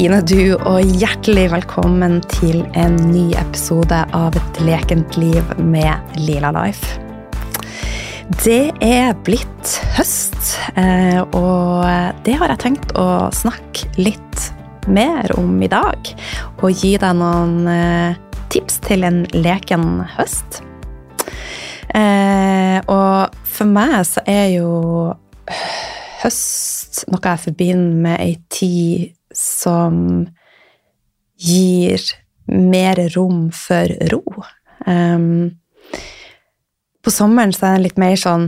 Hei, du, og hjertelig velkommen til en ny episode av Et lekent liv med Lila Life. Det er blitt høst, eh, og det har jeg tenkt å snakke litt mer om i dag. Og gi deg noen eh, tips til en leken høst. Eh, og for meg så er jo høst noe jeg forbinder med ei tid som gir mer rom for ro. Um, på sommeren så er det litt mer sånn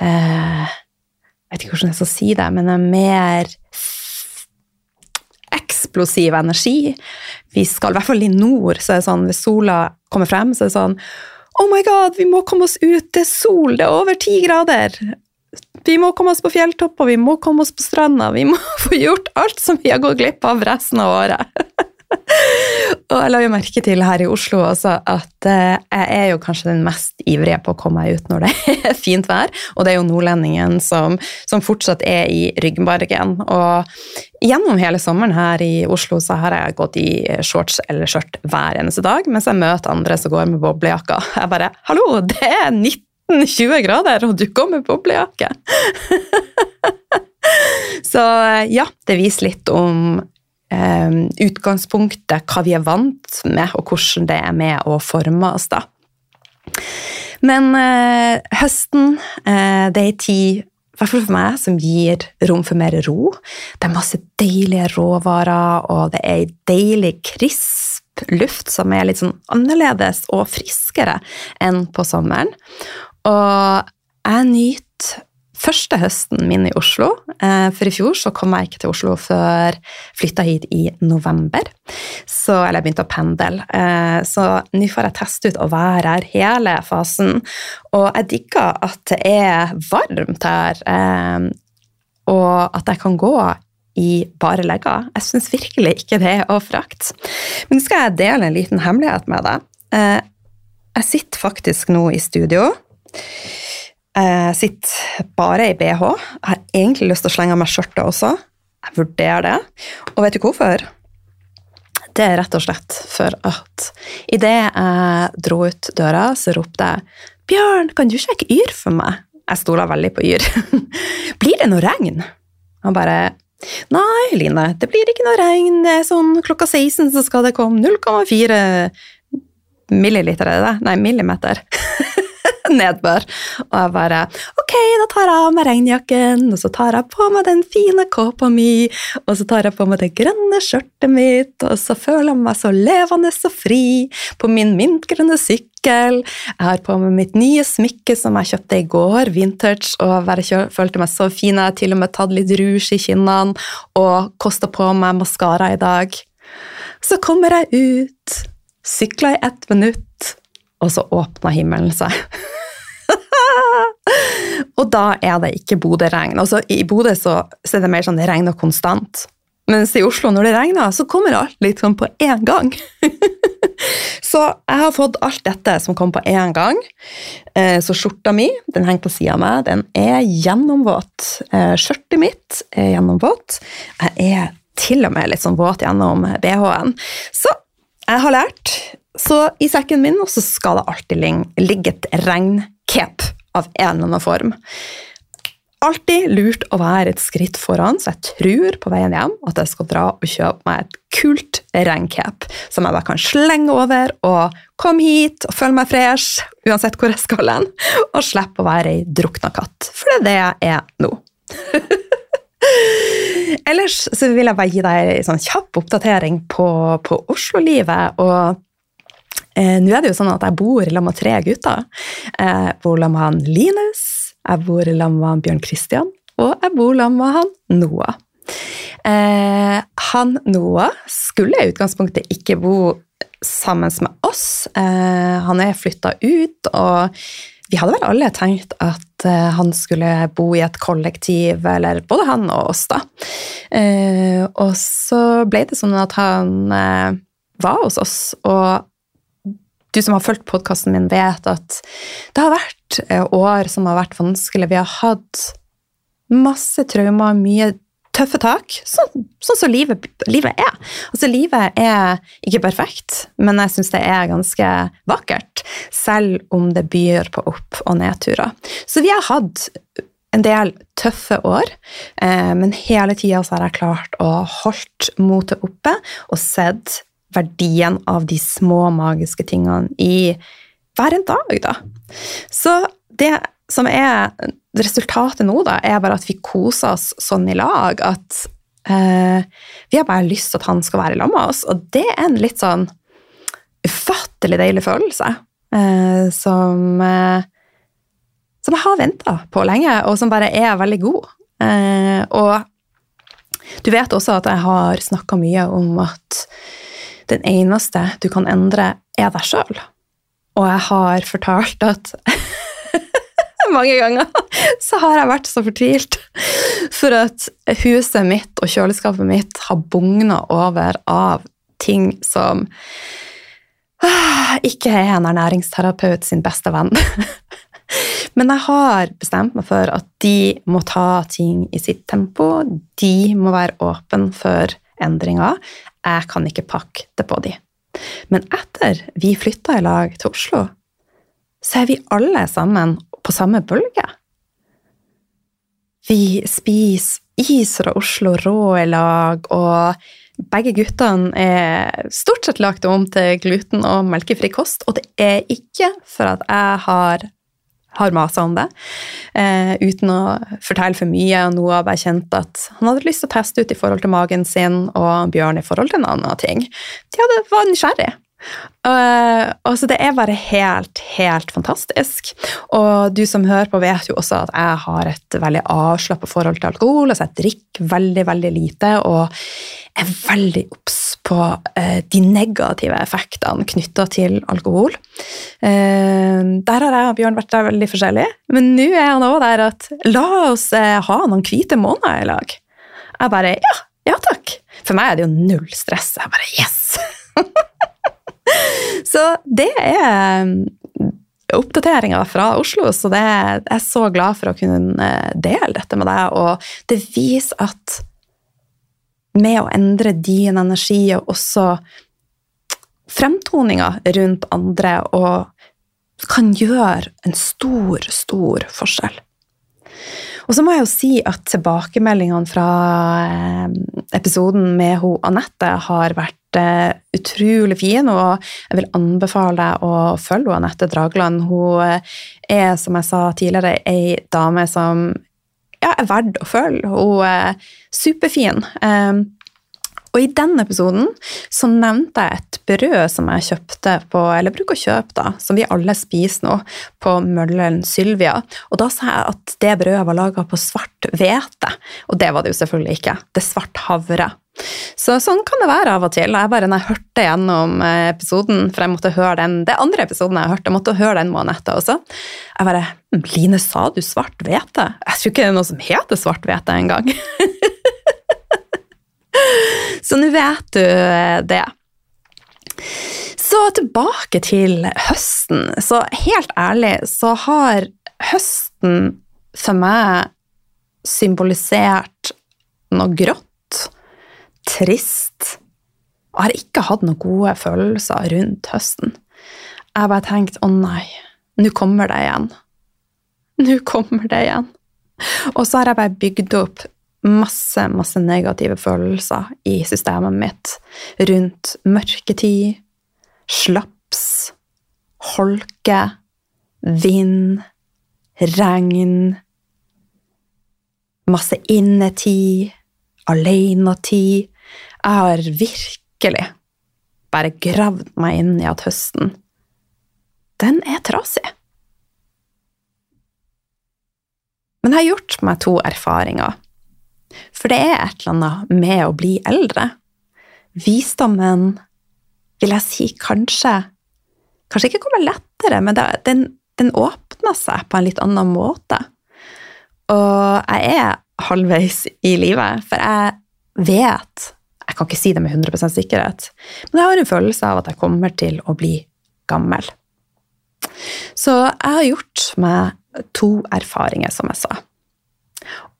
uh, Jeg vet ikke hvordan jeg skal si det, men det er mer eksplosiv energi. Vi skal, i hvert fall i nord, så er det sånn hvis sola kommer frem, så er det sånn Oh my god, vi må komme oss ut! Det er sol! Det er over ti grader! Vi må komme oss på fjelltopper, vi må komme oss på stranda, vi må få gjort alt som vi har gått glipp av resten av året. og jeg la jo merke til her i Oslo også at eh, jeg er jo kanskje den mest ivrige på å komme meg ut når det er fint vær, og det er jo nordlendingen som, som fortsatt er i ryggmargen. Og gjennom hele sommeren her i Oslo så har jeg gått i shorts eller skjørt hver eneste dag, mens jeg møter andre som går med boblejakker. Jeg bare 'hallo, det er 19-20 grader, og du går med boblejakke'. så ja, det viser litt om eh, utgangspunktet, hva vi er vant med, og hvordan det er med å forme oss. da. Men eh, høsten, eh, det er en tid, i hvert fall for meg, som gir rom for mer ro. Det er masse deilige råvarer, og det er ei deilig, krisp luft som er litt sånn annerledes og friskere enn på sommeren. Og jeg nyter første høsten min i Oslo. Eh, for i fjor så kom jeg ikke til Oslo før flytta hit i november. Så, eller jeg begynte å pendle. Eh, så nå får jeg teste ut å være her hele fasen. Og jeg digger at det er varmt her, eh, og at jeg kan gå i bare legger. Jeg syns virkelig ikke det er å frakte. Men nå skal jeg dele en liten hemmelighet med deg. Jeg sitter faktisk nå i studio. Jeg sitter bare i bh. Jeg har egentlig lyst til å slenge av meg skjørtet også. Jeg vurderer det. Og vet du hvorfor? Det er rett og slett for at idet jeg dro ut døra, så ropte jeg 'Bjørn, kan du sjekke Yr for meg?' Jeg stoler veldig på Yr. 'Blir det noe regn?' Han bare 'Nei, Line, det blir ikke noe regn. Det er sånn klokka 16 så skal det komme 0,4 milliliter, er det det? Nei, millimeter. nedbør. Og jeg bare Ok, da tar jeg av meg regnjakken, og så tar jeg på meg den fine kåpa mi, og så tar jeg på meg det grønne skjørtet mitt, og så føler jeg meg så levende og fri på min mintgrønne sykkel. Jeg har på meg mitt nye smykke som jeg kjøpte i går, vintage, og jeg følte meg så fin. Jeg har til og med tatt litt rouge i kinnene og kosta på meg maskara i dag. Så kommer jeg ut, sykler i ett minutt, og så åpna himmelen seg. og da er det ikke Bodø-regn. Altså, I Bodø så, så, er det mer sånn det regner konstant. Mens i Oslo, når det regner, så kommer alt litt sånn på én gang. så jeg har fått alt dette som kom på én gang. Eh, så skjorta mi den henger på sida av meg, den er gjennomvåt. Eh, skjørtet mitt er gjennomvåt. Jeg er til og med litt sånn våt gjennom BH-en. Så jeg har lært. Så i sekken min også skal det alltid ligge et regncape av en eller annen form. Alltid lurt å være et skritt foran, så jeg tror på veien hjem at jeg skal dra og kjøpe meg et kult regncape som jeg bare kan slenge over og komme hit og føle meg fresh uansett hvor jeg skal hen, og slippe å være ei drukna katt. For det er det jeg er nå. Ellers så vil jeg bare gi deg en sånn kjapp oppdatering på, på Oslo-livet. og Eh, Nå er det jo sånn at jeg bor sammen med tre gutter. Jeg bor sammen med han Linus, jeg bor sammen med han Bjørn Christian, og jeg bor sammen med han Noah. Eh, han Noah skulle i utgangspunktet ikke bo sammen med oss. Eh, han er flytta ut, og vi hadde vel alle tenkt at eh, han skulle bo i et kollektiv, eller både han og oss, da. Eh, og så ble det sånn at han eh, var hos oss, og du som har fulgt podkasten min, vet at det har vært eh, år som har vært vanskelig. Vi har hatt masse traumer, mye tøffe tak, sånn, sånn som livet, livet, er. Altså, livet er ikke perfekt, men jeg syns det er ganske vakkert, selv om det byr på opp- og nedturer. Så vi har hatt en del tøffe år, eh, men hele tida har jeg klart å holdt motet oppe og sett verdien av de små magiske tingene i hver en dag, da. Så det som er resultatet nå, da, er bare at vi koser oss sånn i lag at eh, vi har bare lyst til at han skal være sammen med oss. Og det er en litt sånn ufattelig deilig følelse eh, som eh, som jeg har venta på lenge, og som bare er veldig god. Eh, og du vet også at jeg har snakka mye om at den eneste du kan endre, er deg sjøl. Og jeg har fortalt at mange ganger så har jeg vært så fortvilt for at huset mitt og kjøleskapet mitt har bugna over av ting som ikke er en ernæringsterapeut sin beste venn. Men jeg har bestemt meg for at de må ta ting i sitt tempo. De må være åpne for endringer. Jeg kan ikke pakke det på de. Men etter vi flytta i lag til Oslo, så er vi alle sammen på samme bølge. Vi spiser is fra Oslo rå i lag, og begge guttene er stort sett lagt om til gluten- og melkefri kost. Og det er ikke for at jeg har, har masa om det, eh, uten å fortelle for mye. og Noah bare kjente at han hadde lyst til å teste ut i forhold til magen sin, og Bjørn i forhold til en annen ting. De hadde, var nysgjerrig. Uh, og så Det er bare helt, helt fantastisk. Og du som hører på, vet jo også at jeg har et veldig avslappet forhold til alkohol. altså Jeg drikker veldig, veldig lite og er veldig obs på uh, de negative effektene knytta til alkohol. Uh, der har jeg og Bjørn vært der veldig forskjellig, men nå er han òg der at la oss ha noen hvite måneder i lag. Jeg bare ja, ja takk. For meg er det jo null stress. Jeg bare yes! Så det er oppdateringer oppdateringa fra Oslo, så det, jeg er så glad for å kunne uh, dele dette med deg. Og det viser at med å endre din energi og også fremtoninga rundt andre og kan gjøre en stor, stor forskjell. Og så må jeg jo si at tilbakemeldingene fra um, episoden med ho Anette har vært utrolig fin, og jeg vil anbefale deg å følge Anette Dragland. Hun er, som jeg sa tidligere, ei dame som ja, er verdt å følge. Hun er superfin. Ehm, og i den episoden så nevnte jeg et brød som jeg kjøpte på, eller bruker å kjøpe, da, som vi alle spiser nå, på Møllen Sylvia. Og da sa jeg at det brødet var laga på svart hvete. Og det var det jo selvfølgelig ikke. Det er svart havre. Så sånn kan det være av og til. Jeg bare, når jeg hørte gjennom eh, episoden, for jeg måtte høre den, det andre episoden jeg hørte, jeg måtte høre den med etter også, jeg bare «Hm, Line, sa du svart hvete? Jeg tror ikke det er noe som heter svart hvete engang. Så nå vet du eh, det. Så tilbake til høsten. Så helt ærlig så har høsten for meg symbolisert noe grått trist. Jeg har ikke hatt noen gode følelser rundt høsten. Jeg bare tenkt å nei, nå kommer det igjen. Nå kommer det igjen. Og så har jeg bare bygd opp masse, masse negative følelser i systemet mitt rundt mørketid, slaps, holke, vind, regn, masse innetid, alenetid jeg har virkelig bare gravd meg inn i at høsten, den er trasig. Men jeg har gjort meg to erfaringer. For det er et eller annet med å bli eldre. Visdommen vil jeg si kanskje Kanskje ikke kommer lettere, men den, den åpner seg på en litt annen måte. Og jeg er halvveis i livet, for jeg vet jeg kan ikke si det med 100% sikkerhet, men jeg har en følelse av at jeg kommer til å bli gammel. Så jeg har gjort meg to erfaringer, som jeg sa.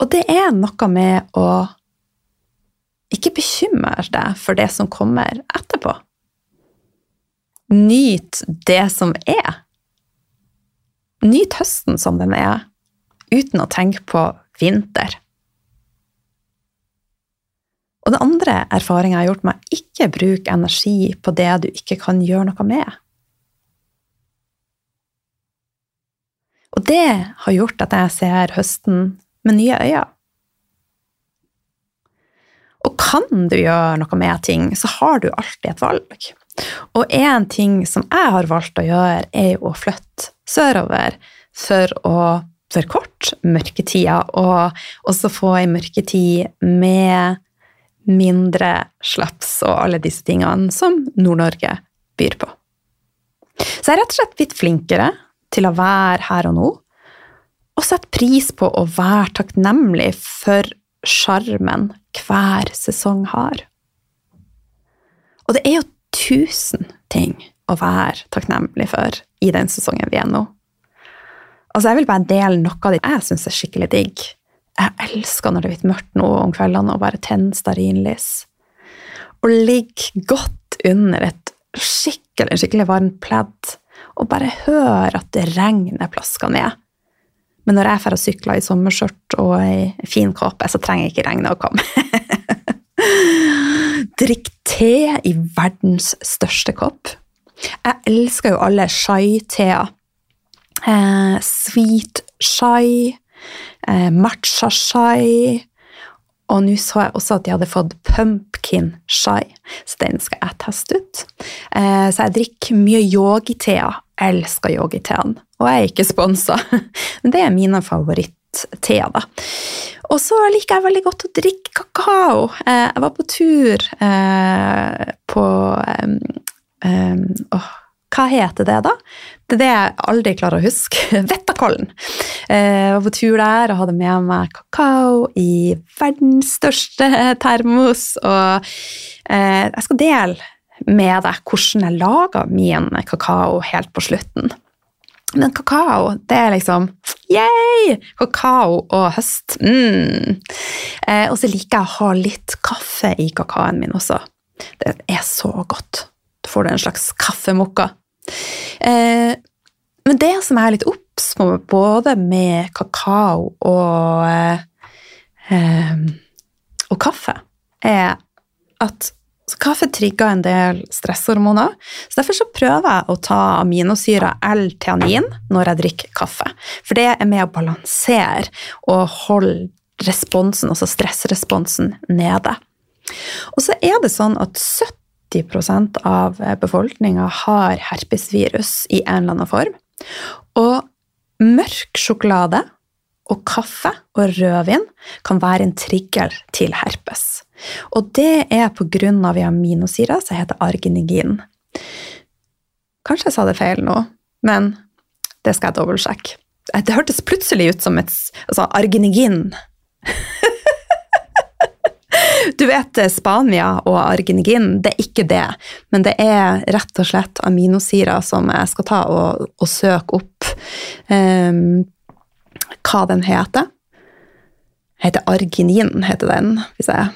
Og det er noe med å Ikke bekymre deg for det som kommer etterpå. Nyt det som er. Nyt høsten som den er, uten å tenke på vinter. Og det andre erfaringa jeg har gjort meg, ikke bruk energi på det du ikke kan gjøre noe med. Og det har gjort at jeg ser høsten med nye øyne. Og kan du gjøre noe med ting, så har du alltid et valg. Og en ting som jeg har valgt å gjøre, er jo å flytte sørover for å forkorte mørketida, og også få ei mørketid med mindre slaps og alle disse tingene som Nord-Norge byr på. Så jeg er rett og slett blitt flinkere til å være her og nå, og sette pris på å være takknemlig for sjarmen hver sesong har. Og det er jo tusen ting å være takknemlig for i den sesongen vi er nå. Altså, Jeg vil bare dele noe av det jeg syns er skikkelig digg. Jeg elsker når det er blitt mørkt nå om kveldene og bare tenne stearinlys. Og ligge godt under et skikkelig, skikkelig varmt pledd og bare høre at det regner plasker ned. Men når jeg får sykle i sommerskjørt og ei fin kåpe, så trenger jeg ikke regnet å komme. Drikk te i verdens største kopp. Jeg elsker jo alle chai-teer. Eh, sweet chai, eh, matcha chai. Og nå så jeg også at de hadde fått pumpkin chai, så den skal jeg teste ut. Eh, så jeg drikker mye yogiteer. Elsker yogiteene. Og jeg er ikke sponsa, men det er mine favoritt-teer, da. Og så liker jeg veldig godt å drikke kakao. Eh, jeg var på tur eh, på um, oh, hva heter det, da? Det er det jeg aldri klarer å huske. Vettakollen. Jeg var på tur der og hadde med meg kakao i verdens største termos. Og jeg skal dele med deg hvordan jeg lager min kakao helt på slutten. Men kakao, det er liksom Yay! Kakao og høst. Mm. Eh, og så liker jeg å ha litt kaffe i kakaoen min også. Det er så godt. Får du en slags kaffemokka. Eh, men det som jeg er litt obs på, både med kakao og, eh, og kaffe, er at kaffe trigger en del stresshormoner. Så derfor så prøver jeg å ta aminosyra L-teanin når jeg drikker kaffe. For det er med å balansere og holde responsen, altså stressresponsen, nede. Og så er det sånn at 70 av befolkninga har herpesvirus i en eller annen form. Og mørk sjokolade og kaffe og rødvin kan være en trigger til herpes. Og det er på grunn av aminosyra som heter arginigin. Kanskje jeg sa det feil nå, men det skal jeg dobbeltsjekke. Det hørtes plutselig ut som et altså arginigin. Du vet eh, Spania og arginigin, det er ikke det. Men det er rett og slett aminosyrer som jeg skal ta og, og søke opp um, hva den heter. Heter arginin, heter den, hvis jeg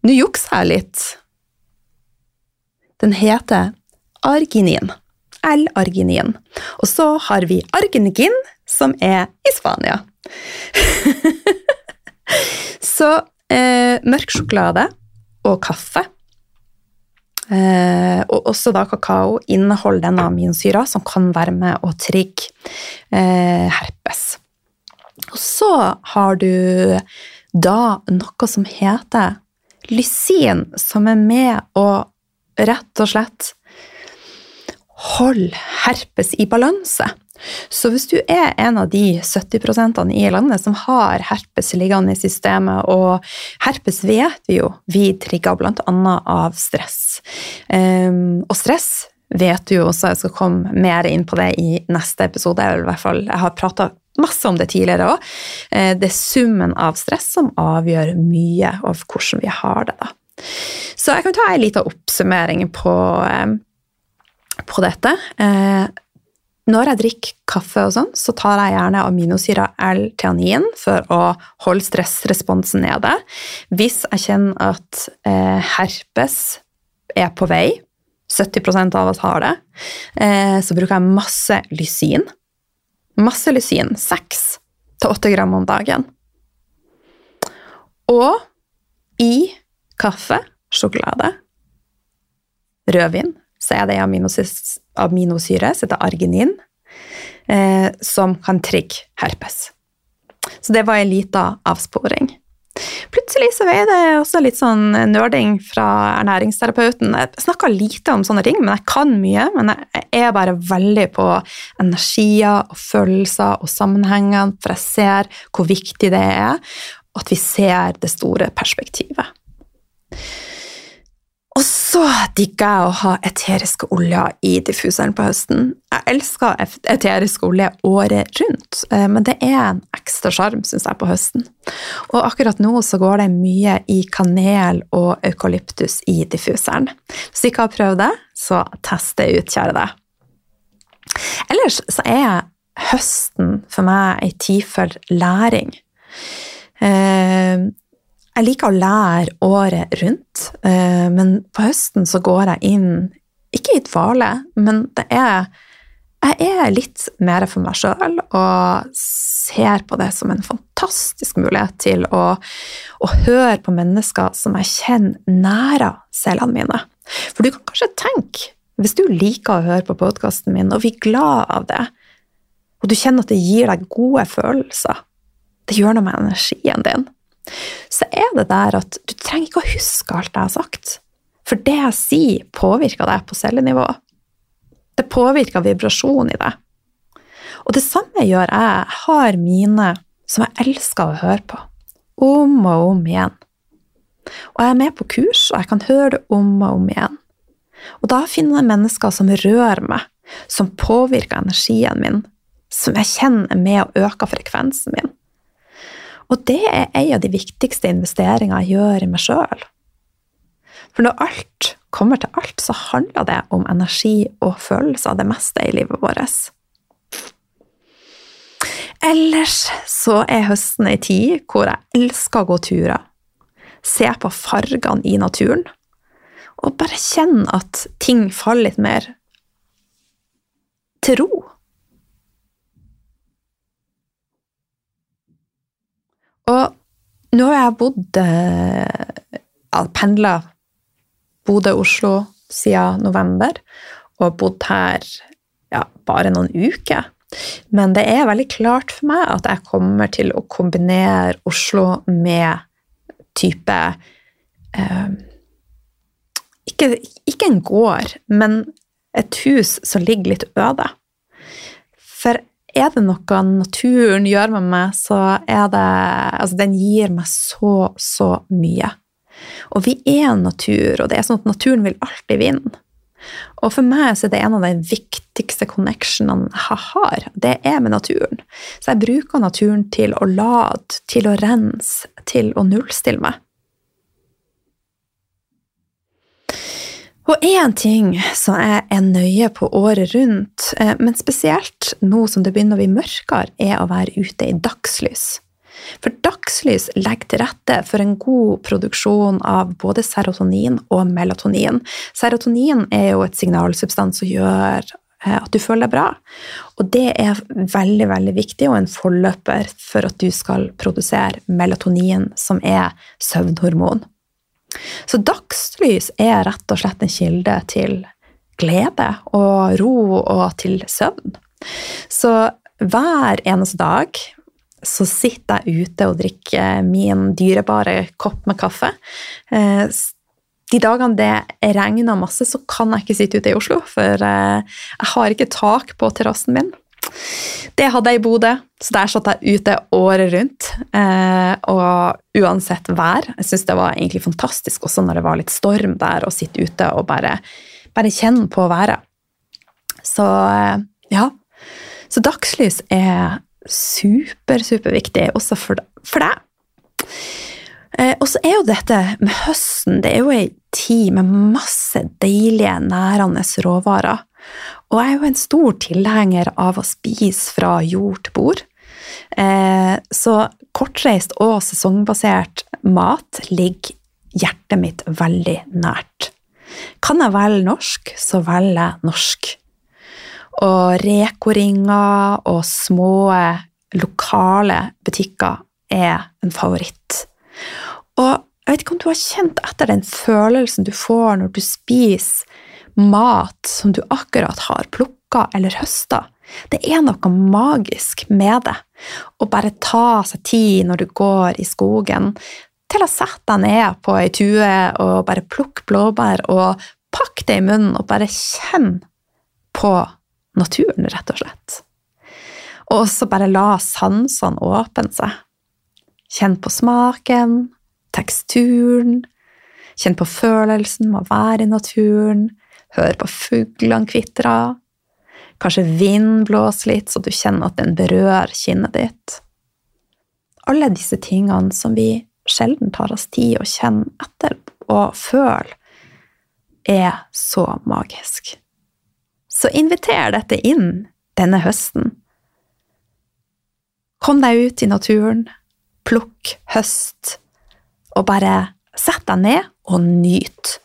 Nå jukser jeg litt. Den heter arginin. L-arginin. Og så har vi arginigin, som er i Spania. så Eh, mørk sjokolade og kaffe, eh, og også da kakao, inneholder denne aminsyra som kan være med å trigge eh, herpes. Og så har du da noe som heter lysin, som er med å rett og slett holde herpes i balanse. Så hvis du er en av de 70% i landet som har herpes liggende i systemet, og herpes vet vi jo vi trigger bl.a. av stress. Um, og stress vet du jo også, jeg skal komme mer inn på det i neste episode. Jeg, i hvert fall, jeg har prata masse om det tidligere òg. Eh, det er summen av stress som avgjør mye av hvordan vi har det. da. Så jeg kan ta en liten oppsummering på, på dette. Når jeg drikker kaffe, og sånn, så tar jeg gjerne aminosyra L-teanin for å holde stressresponsen nede. Hvis jeg kjenner at eh, herpes er på vei, 70% av oss har det, eh, så bruker jeg masse lysin. Masse lysin, 6-8 gram om dagen. Og i kaffe, sjokolade, rødvin, så er det aminosyre, som heter arginin, eh, som kan trigge herpes. Så det var en liten avsporing. Plutselig så er det også litt sånn nerding fra ernæringsterapeuten. Jeg snakker lite om sånne ting, men jeg kan mye. Men jeg er bare veldig på energier og følelser og sammenhengene, for jeg ser hvor viktig det er at vi ser det store perspektivet. Og så digger jeg å ha eteriske oljer i diffuseren på høsten. Jeg elsker eterisk olje året rundt, eh, men det er en ekstra sjarm, syns jeg, på høsten. Og akkurat nå så går det mye i kanel og eukalyptus i diffuseren. Hvis du ikke har prøvd det, så test det ut, kjære deg. Ellers så er høsten for meg ei tid for læring. Jeg liker å lære året rundt, eh, men på høsten så går jeg inn Ikke i dvale, men det er jeg er litt mer for meg sjøl og ser på det som en fantastisk mulighet til å, å høre på mennesker som jeg kjenner nære selene mine. For du kan kanskje tenke, hvis du liker å høre på podkasten min og blir glad av det, og du kjenner at det gir deg gode følelser, det gjør noe med energien din, så er det der at du trenger ikke å huske alt jeg har sagt. For det jeg sier, påvirker deg på cellenivå. Det påvirker vibrasjonen i deg. Og det samme gjør jeg. Jeg har mine som jeg elsker å høre på. Om og om igjen. Og jeg er med på kurs, og jeg kan høre det om og om igjen. Og da finner jeg mennesker som rører meg, som påvirker energien min, som jeg kjenner er med og øker frekvensen min. Og det er en av de viktigste investeringene jeg gjør i meg sjøl. For når alt kommer til alt, så handler det om energi og følelser, det meste i livet vårt. Ellers så er høsten ei tid hvor jeg elsker å gå turer, se på fargene i naturen, og bare kjenne at ting faller litt mer til ro. Og nå har jeg bodd ja, Pendla Bodø-Oslo siden november, og bodd her ja, bare noen uker. Men det er veldig klart for meg at jeg kommer til å kombinere Oslo med type eh, ikke, ikke, en gård, men et hus som ligger litt øde. For er det noe naturen gjør med meg, så er det Altså, den gir meg så, så mye. Og vi er natur, og det er sånn at naturen vil alltid vinne. Og for meg så er det en av de viktigste connectionene jeg har. Det er med naturen. Så jeg bruker naturen til å lade, til å rense, til å nullstille meg. Og én ting som jeg er nøye på året rundt, eh, men spesielt nå som det begynner å bli mørkere, er å være ute i dagslys. For dagslys legger til rette for en god produksjon av både serotonin og melatonin. Serotonin er jo et signalsubstans som gjør eh, at du føler deg bra. Og det er veldig veldig viktig og en forløper for at du skal produsere melatonin, som er søvnhormon. Så dagslys er rett og slett en kilde til glede og ro og til søvn. Så hver eneste dag så sitter jeg ute og drikker min dyrebare kopp med kaffe. Eh, de dagene det regner masse, så kan jeg ikke sitte ute i Oslo, for eh, jeg har ikke tak på terrassen min. Det hadde jeg i Bodø, så der satt jeg ute året rundt. Eh, og uansett vær. Jeg syns det var egentlig fantastisk også når det var litt storm der, å sitte ute og bare, bare kjenne på været. Så eh, ja. Så dagslys er super, superviktig også for, for deg. Eh, og så er jo dette med høsten det er jo ei tid med masse deilige, nærende råvarer. Og jeg er jo en stor tilhenger av å spise fra jord til bord. Eh, så kortreist og sesongbasert mat ligger hjertet mitt veldig nært. Kan jeg velge norsk, så velger jeg norsk. Og Reko-ringer og små lokale butikker er en favoritt. Og jeg vet ikke om du har kjent etter den følelsen du får når du spiser mat som du akkurat har plukka eller høsta. Det er noe magisk med det. Å bare ta seg tid når du går i skogen, til å sette deg ned på ei tue og bare plukke blåbær og pakke det i munnen og bare kjenne på naturen, rett og slett. Og også bare la sansene åpne seg. Kjenn på smaken, teksturen, kjenn på følelsen med å være i naturen, hør på fuglene kvitre, kanskje vind blåser litt så du kjenner at den berører kinnet ditt. Alle disse tingene som vi sjelden tar oss tid å kjenne etter og føle, er så magisk. Så inviter dette inn denne høsten. Kom deg ut i naturen, plukk høst, og bare sett deg ned og nyt.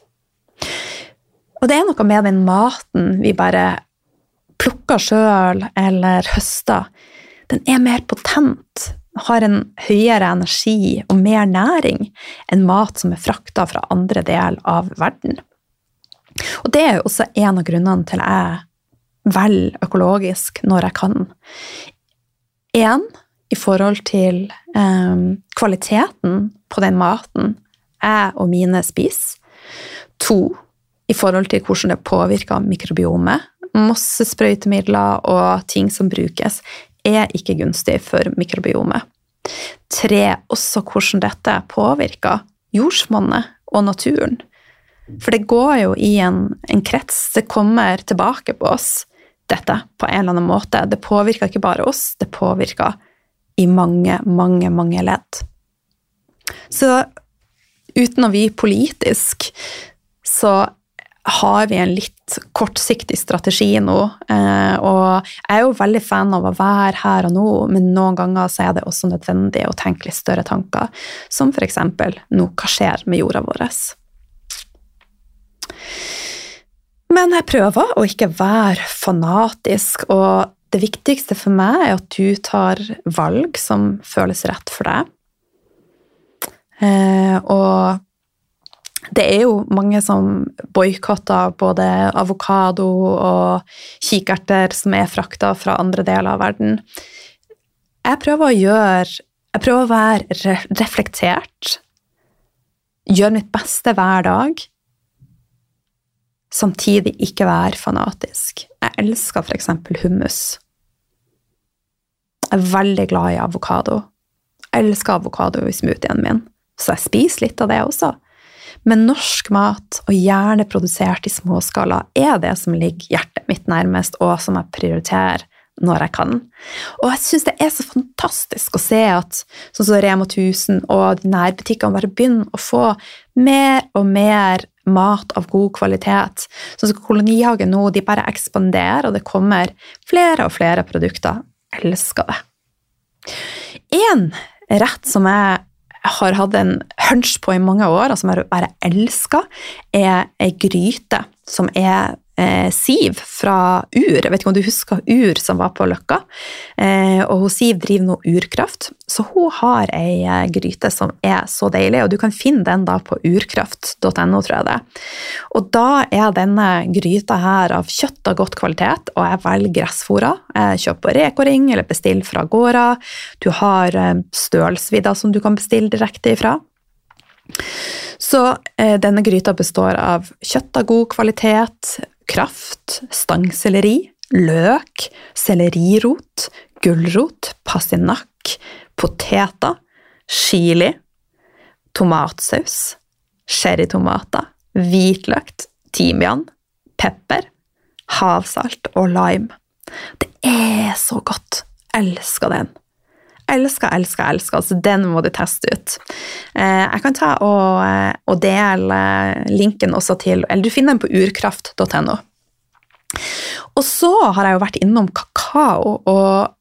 Og det er noe med den maten vi bare plukker sjøl eller høster. Den er mer potent, har en høyere energi og mer næring enn mat som er frakta fra andre del av verden. Og det er jo også en av grunnene til jeg velger økologisk når jeg kan. Én i forhold til eh, kvaliteten på den maten jeg og mine spiser. To i forhold til hvordan det påvirker mikrobiomet. Masse sprøytemidler og ting som brukes, er ikke gunstig for mikrobiomet. Tre også hvordan dette påvirker jordsmonnet og naturen. For det går jo i en, en krets. Det kommer tilbake på oss, dette, på en eller annen måte. Det påvirker ikke bare oss, det påvirker i mange, mange, mange ledd. Så uten å bli politisk, så har vi en litt kortsiktig strategi nå. Eh, og jeg er jo veldig fan av å være her og nå, men noen ganger så er det også nødvendig å tenke litt større tanker. Som f.eks. nå, hva skjer med jorda vår? Men jeg prøver å ikke være fanatisk, og det viktigste for meg er at du tar valg som føles rett for deg. Eh, og det er jo mange som boikotter både avokado og kikerter som er frakta fra andre deler av verden. Jeg prøver å gjøre Jeg prøver å være reflektert. Gjøre mitt beste hver dag. Samtidig ikke være fanatisk. Jeg elsker f.eks. hummus. Jeg er veldig glad i avokado. Jeg elsker avokado i smoothien min, så jeg spiser litt av det også. Men norsk mat, og gjerne produsert i småskala, er det som ligger hjertet mitt nærmest, og som jeg prioriterer når jeg kan. Og jeg syns det er så fantastisk å se at sånn som Rema 1000 og nærbutikkene bare begynner å få mer og mer mat av god kvalitet. Sånn som Kolonihagen nå, de bare ekspanderer, og det kommer flere og flere produkter. Jeg elsker det. En rett som jeg har hatt en hunch på i mange år, og som jeg bare elsker, er ei gryte som er eh, Siv fra Ur. Jeg vet ikke om du husker Ur som var på Løkka? Eh, og hun Siv driver nå Urkraft, så hun har ei eh, gryte som er så deilig. Og du kan finne den da på urkraft.no, tror jeg det. Og da er denne gryta her av kjøtt av godt kvalitet, og jeg velger gressfora. Jeg kjøper Reko-ring eller bestiller fra gårda. Du har eh, stølsvidda som du kan bestille direkte ifra. Så eh, denne gryta består av kjøtt av god kvalitet, kraft, stangselleri, løk, sellerirot, gulrot, passinakk, poteter, chili, tomatsaus, sherrytomater, hvitløk, timian, pepper, havsalt og lime. Det er så godt! Elsker den. Elsker, elsker, elsker. Altså, den må du teste ut. Eh, jeg kan ta og, eh, og dele linken også til Eller du finner den på urkraft.no. Og så har jeg jo vært innom kakao, og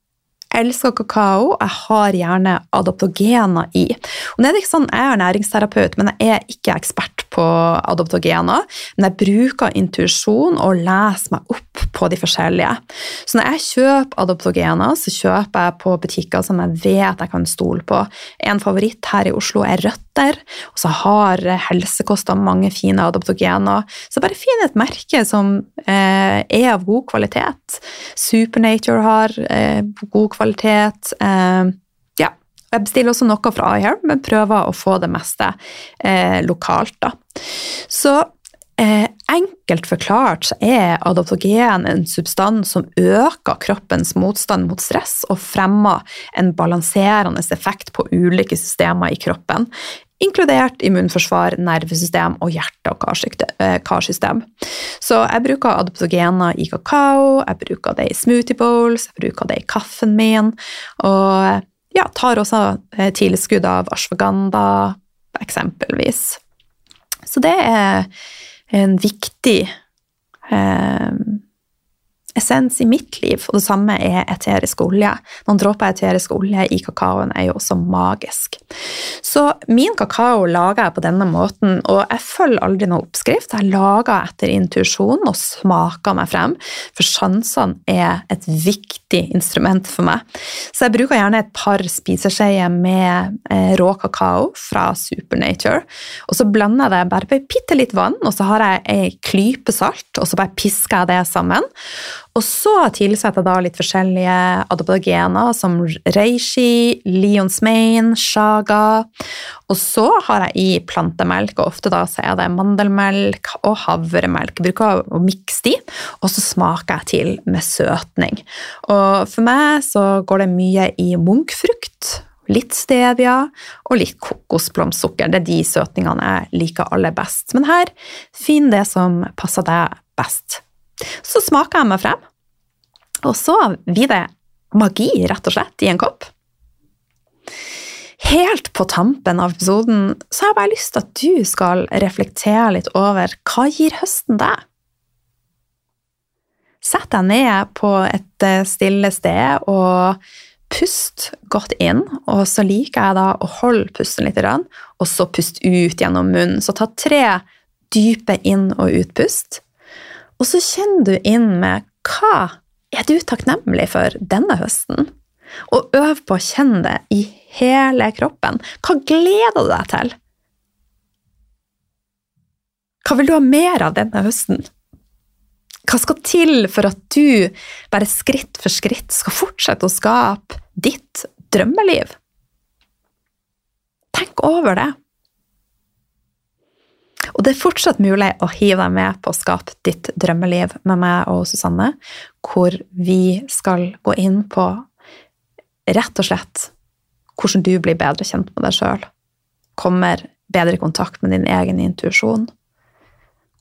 elsker kakao. Jeg har gjerne adoptogener i. Og det er ikke sånn, Jeg er næringsterapeut, men jeg er ikke ekspert på adoptogener. Men jeg bruker intuisjon og leser meg opp på de forskjellige. Så når jeg kjøper adoptogener, så kjøper jeg på butikker som jeg vet jeg kan stole på. En favoritt her i Oslo er Røtter, og så har Helsekosta mange fine adoptogener. Så bare finn et merke som eh, er av god kvalitet. Supernature har eh, god kvalitet. Eh. Jeg bestiller også noe fra iHerb, men prøver å få det meste eh, lokalt. Da. Så eh, enkelt forklart så er adoptogen en substans som øker kroppens motstand mot stress og fremmer en balanserende effekt på ulike systemer i kroppen inkludert immunforsvar, nervesystem og hjerte- og eh, karsystem. Så jeg bruker adoptogener i kakao, jeg bruker det i smoothie bowls, jeg bruker det i kaffen min, og ja, tar også eh, tilskudd av ashwaganda, eksempelvis. Så det er en viktig eh, essens i mitt liv, og det samme er eterisk olje. Noen dråper eterisk olje i kakaoen er jo også magisk. Så min kakao lager jeg på denne måten, og jeg følger aldri noen oppskrift. Jeg lager etter intuisjon og smaker meg frem, for sansene er et viktig instrument for meg. Så jeg bruker gjerne et par spiseskjeer med eh, rå kakao fra Supernature, og så blander jeg det bare på bitte litt vann, og så har jeg ei klype salt, og så bare pisker jeg det sammen. Og så tilsetter jeg da litt forskjellige adaptogener som reishi, Leons Mane, shaga. Og så har jeg i plantemelk, og ofte da så er det mandelmelk og havremelk. Jeg bruker å mikse de, og så smaker jeg til med søtning. Og for meg så går det mye i munkfrukt. Litt stevia og litt kokosblomstsukker. Det er de søtningene jeg liker aller best. Men her, finn det som passer deg best. Så smaker jeg meg frem, og så blir det magi, rett og slett, i en kopp. Helt på tampen av episoden så har jeg bare lyst til at du skal reflektere litt over hva gir høsten deg? Sett deg ned på et eh, stille sted og pust godt inn. Og så liker jeg da å holde pusten litt, og så pust ut gjennom munnen. Så ta tre dype inn- og utpust. Og så kjenner du inn med hva er du takknemlig for denne høsten? Og øv på å kjenne det i hele kroppen. Hva gleder du deg til? Hva vil du ha mer av denne høsten? Hva skal til for at du bare skritt for skritt skal fortsette å skape ditt drømmeliv? Tenk over det. Og det er fortsatt mulig å hive deg med på å skape ditt drømmeliv med meg og Susanne, hvor vi skal gå inn på rett og slett hvordan du blir bedre kjent med deg sjøl, kommer bedre i kontakt med din egen intuisjon,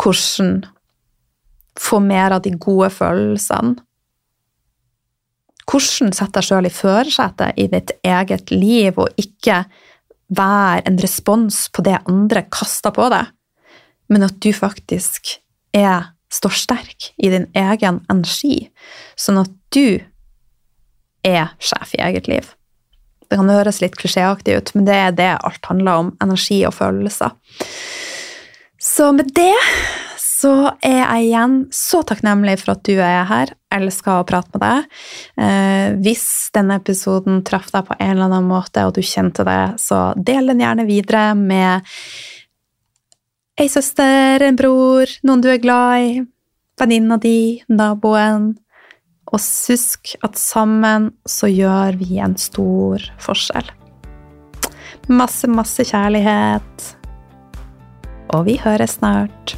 hvordan få mer av de gode følelsene, hvordan sette deg sjøl i førersetet i ditt eget liv og ikke være en respons på det andre kaster på deg men at du faktisk er, står sterk i din egen energi, sånn at du er sjef i eget liv. Det kan høres litt klisjéaktig ut, men det er det alt handler om. Energi og følelser. Så med det så er jeg igjen så takknemlig for at du er her. Jeg elsker å prate med deg. Eh, hvis denne episoden traff deg på en eller annen måte, og du kjente det, så del den gjerne videre med ei søster, en bror, noen du er glad i, venninna di, naboen. Og husk at sammen så gjør vi en stor forskjell. Masse, masse kjærlighet. Og vi høres snart.